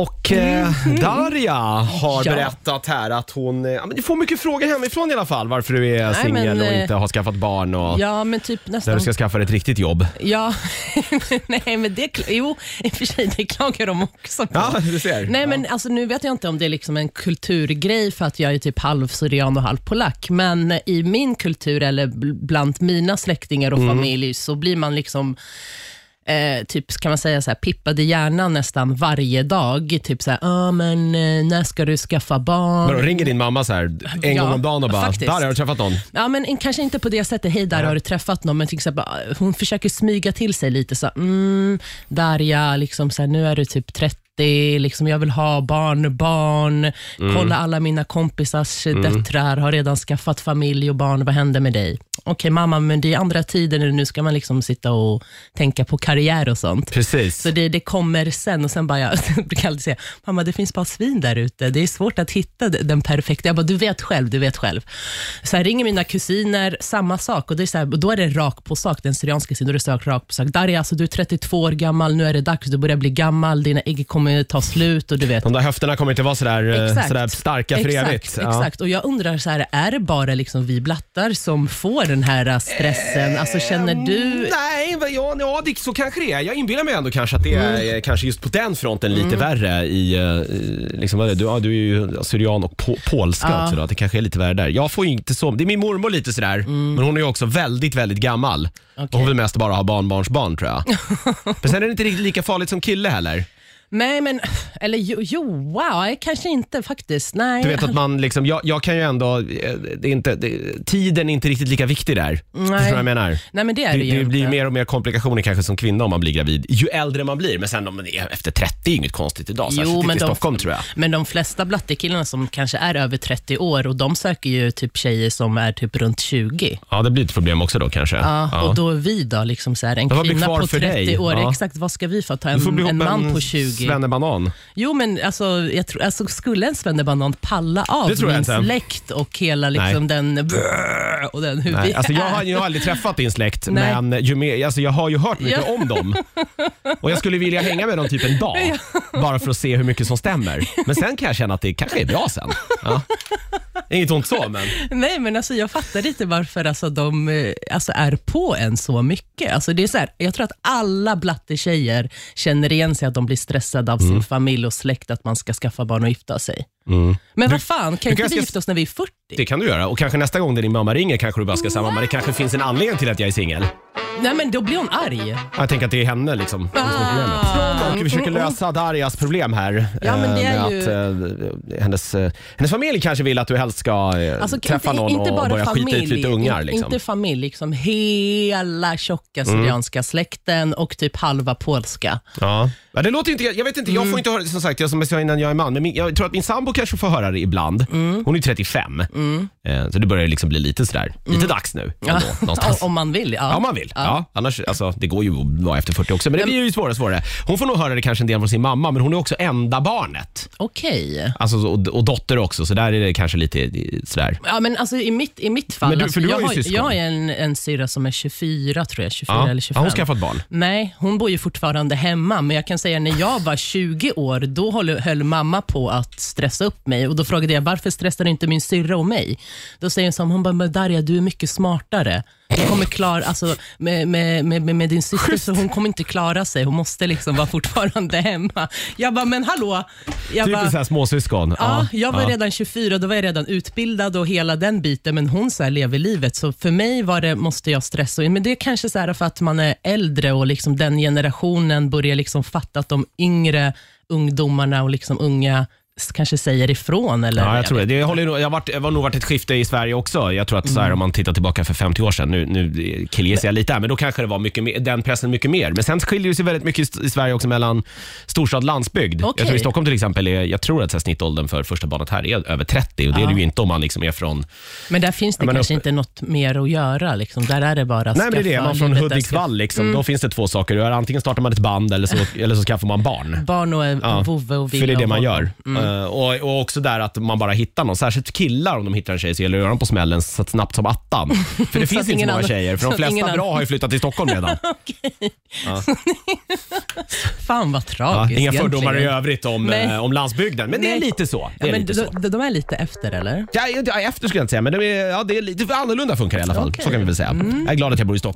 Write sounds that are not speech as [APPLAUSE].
Och eh, [LAUGHS] Darja har Ja. berättat här att hon eh, ja, men du får mycket frågor hemifrån i alla fall varför du är singel men, och eh, inte har skaffat barn och Ja, men typ när nästan. du ska skaffa ett riktigt jobb. Ja, [LAUGHS] nej men det, jo, i och för sig det klagar de också på. Ja, du ser. Nej men alltså, nu vet jag inte om det är liksom en kulturgrej för att jag är typ halv syrian och halv polack, men i min kultur eller bl- bland mina släktingar och Mm. familj så blir man liksom Eh, typ kan man säga så här, pippad i hjärnan nästan varje dag. Typ så här, ah, men eh, när ska du skaffa barn? Vadå, ringer din mamma så här en Ja, gång om dagen och bara faktiskt. “Darja, har du träffat någon?” Ja, men kanske inte på det sättet, hej där har du träffat någon, men till exempel, hon försöker smyga till sig lite. så mm, Darja, liksom, så här, nu är du typ 30, liksom, jag vill ha barn, barn. Kolla alla mina kompisars döttrar har redan skaffat familj och barn, vad händer med dig? Okej mamma, men det är andra tider nu, nu ska man liksom sitta och tänka på karriär och sånt. Precis. Så det, det kommer sen och sen bara, jag, jag [LAUGHS] brukar alltid säga, mamma det finns bara svin där ute. Det är svårt att hitta den perfekta. Jag bara, du vet själv, du vet själv. Så här ringer mina kusiner, samma sak. Och, det är så här, och då är det rak på sak, den syrianska sidan, då är det sak, rak på sak. Darja, alltså, du är 32 år gammal, nu är det dags, du börjar bli gammal, dina ägg kommer ta slut och du vet. De där höfterna kommer inte vara sådär, eh, Exakt. sådär starka för exakt, evigt. Ja. Exakt, och jag undrar, så här, är det bara liksom vi blattar som får den här stressen? Alltså känner du... Nej, men ja, ja det, så kanske det är. Jag inbillar mig ändå kanske att det är Mm. eh, kanske just på den fronten lite värre i, eh, i liksom, vad är det? du, ja, du är ju syrian och po, polska också då, att det kanske är lite värre där. Jag får ju inte så, det är min mormor lite sådär, men hon är ju också väldigt, väldigt gammal. Och Mm. Hon vill mest bara ha barnbarnsbarn tror jag. [LAUGHS] men sen är det inte riktigt lika farligt som kille heller. Nej, men... Eller jo, jo wow, kanske inte faktiskt. Nej. Du vet att man liksom, jag, jag kan ju ändå, eh, det är inte, det, tiden är inte riktigt lika viktig där. Förstår du vad jag menar? Nej, men det är Det, det, ju det blir inte. mer och mer komplikationer kanske som kvinna om man blir gravid. Ju äldre man blir, men sen om man är efter 30 är inget konstigt idag. Särskilt Jo, inte men i de- Stockholm tror jag. Men de flesta blattekillarna som kanske är över 30 år och de söker ju typ tjejer som är typ runt 20. Ja, det blir ett problem också då kanske. Ja, Och då är vi då, liksom så här, en kvinna på för 30 dig? år, Ja. exakt vad ska vi få ta en, en man på 20? Svennebanan. Jo, men alltså, jag tror, alltså, skulle en svennebanan palla av Det tror jag min inte. släkt och hela liksom den och den hur Nej, alltså jag, har, jag har aldrig träffat din släkt, Nej. men ju mer, alltså jag har ju hört mycket om dem. Och Jag skulle vilja hänga med dem typ en dag, bara för att se hur mycket som stämmer. Men sen kan jag känna att det kanske är bra sen. Ja. Inget ont så, men [LAUGHS] Nej, men alltså, jag fattar inte varför alltså, de eh, alltså, är på en så mycket. Alltså, det är så här, jag tror att alla blattetjejer känner igen sig att de blir stressade av Mm. sin familj och släkt att man ska skaffa barn och gifta sig. Men vad fan, kan du inte kanske vi ska- gifta oss när vi är 40? det kan du göra. Och kanske nästa gång när din mamma ringer kanske du bara ska säga mamma det kanske finns en anledning till att jag är singel. Nej, men då blir hon arg. Jag tänker att det är henne liksom, som är problemet. Och vi försöker lösa Darjas problem här. Ja, men det eh, är med att, eh, hennes, eh, hennes familj kanske vill att du helst ska eh, Alltså, träffa någon inte och börja familj, skita ut lite ungar. in- Liksom. Inte familj, liksom hela tjocka Mm. syrianska släkten och typ halva polska. Ja. Ja, det låter inte, jag vet inte, jag Mm. får inte höra, som sagt, jag som jag sa innan jag är man, men min, jag tror att min sambo kanske får höra det ibland. Mm. Hon är 35, eh, så det börjar liksom bli lite sådär, lite dags nu. Någonstans. [LAUGHS] Om man vill. Ja, Ja, om man vill. Ja. annars, alltså, det går ju att vara efter 40 också, men det blir ju svårare och svårare. Hon får nog höra det kanske en del från sin mamma, men hon är också enda barnet. Okej. Alltså, och, och dotter också, så där är det kanske lite eh, sådär. Ja, men alltså, i, mitt, I mitt fall, Men du- alltså, för du har jag, ju har, syskon. jag har en, en syrra som är 24, tror jag. 24 Ja. eller Har 25. hon skaffat barn? Nej, hon bor ju fortfarande hemma, men jag kan säga när jag var 20 år, då höll, höll mamma på att stressa upp mig och då frågade jag varför stressar inte min syrra och mig? Då säger hon som, hon bara, "Men Darja du är mycket smartare. Du kommer klara, alltså, med, med, med, med- din syster, så hon kommer inte klara sig. Hon måste liksom vara fortfarande hemma. Jag bara, men hallå? Jag Typ bara, så här småsyskon. Ja, jag var redan 24 då var jag redan utbildad och hela den biten, men hon så här lever livet. Så för mig var det, måste jag stressa in. Men det är kanske så här för att man är äldre och liksom den generationen börjar liksom fatta att de yngre ungdomarna och liksom unga kanske säger ifrån. Eller Ja, jag tror det. Det, håller, nog- jag har varit, det har nog varit ett skifte i Sverige också. Jag tror att så här, om man tittar tillbaka för 50 år sedan, nu, nu killgissar jag lite här, men då kanske det var mycket mer, den pressen mycket mer. Men sen skiljer det sig väldigt mycket i Sverige också mellan storstad och landsbygd. Jag Okej. tror i Stockholm till exempel, är, jag tror att så här, snittåldern för första barnet här är över 30 och det är det ju inte om man liksom är från... Men där finns det men kanske upp- inte något mer att göra. Liksom. Där är det bara Nej men det är det, skaffa man från livet, där Hudiksvall liksom, då finns det två saker. Antingen startar man ett band eller så, [LAUGHS] eller så skaffar man barn. ska- Barn och Ja, vovve och För det är det man gör. Eh, och, och också där att man bara hittar någon. Särskilt killar om de hittar en tjej så gäller det att göra dem på smällen så snabbt som attan. [LAUGHS] För det finns inte så ingen många annan- tjejer. För [LAUGHS] så de att ingen flesta annan- bra har ju flyttat till Stockholm redan. [LAUGHS] Fan vad Ja, tragiskt inga fördomar i egentligen. övrigt om, Nej. eh, om landsbygden. Men det är Nej. lite så. Det Ja, är men lite de, så. de, de är lite efter eller? Ja, ja, efter skulle jag inte säga, men det är, ja, det är lite annorlunda funkar i alla fall. Okej. Så kan vi väl säga. Jag är glad att jag bor i Stockholm.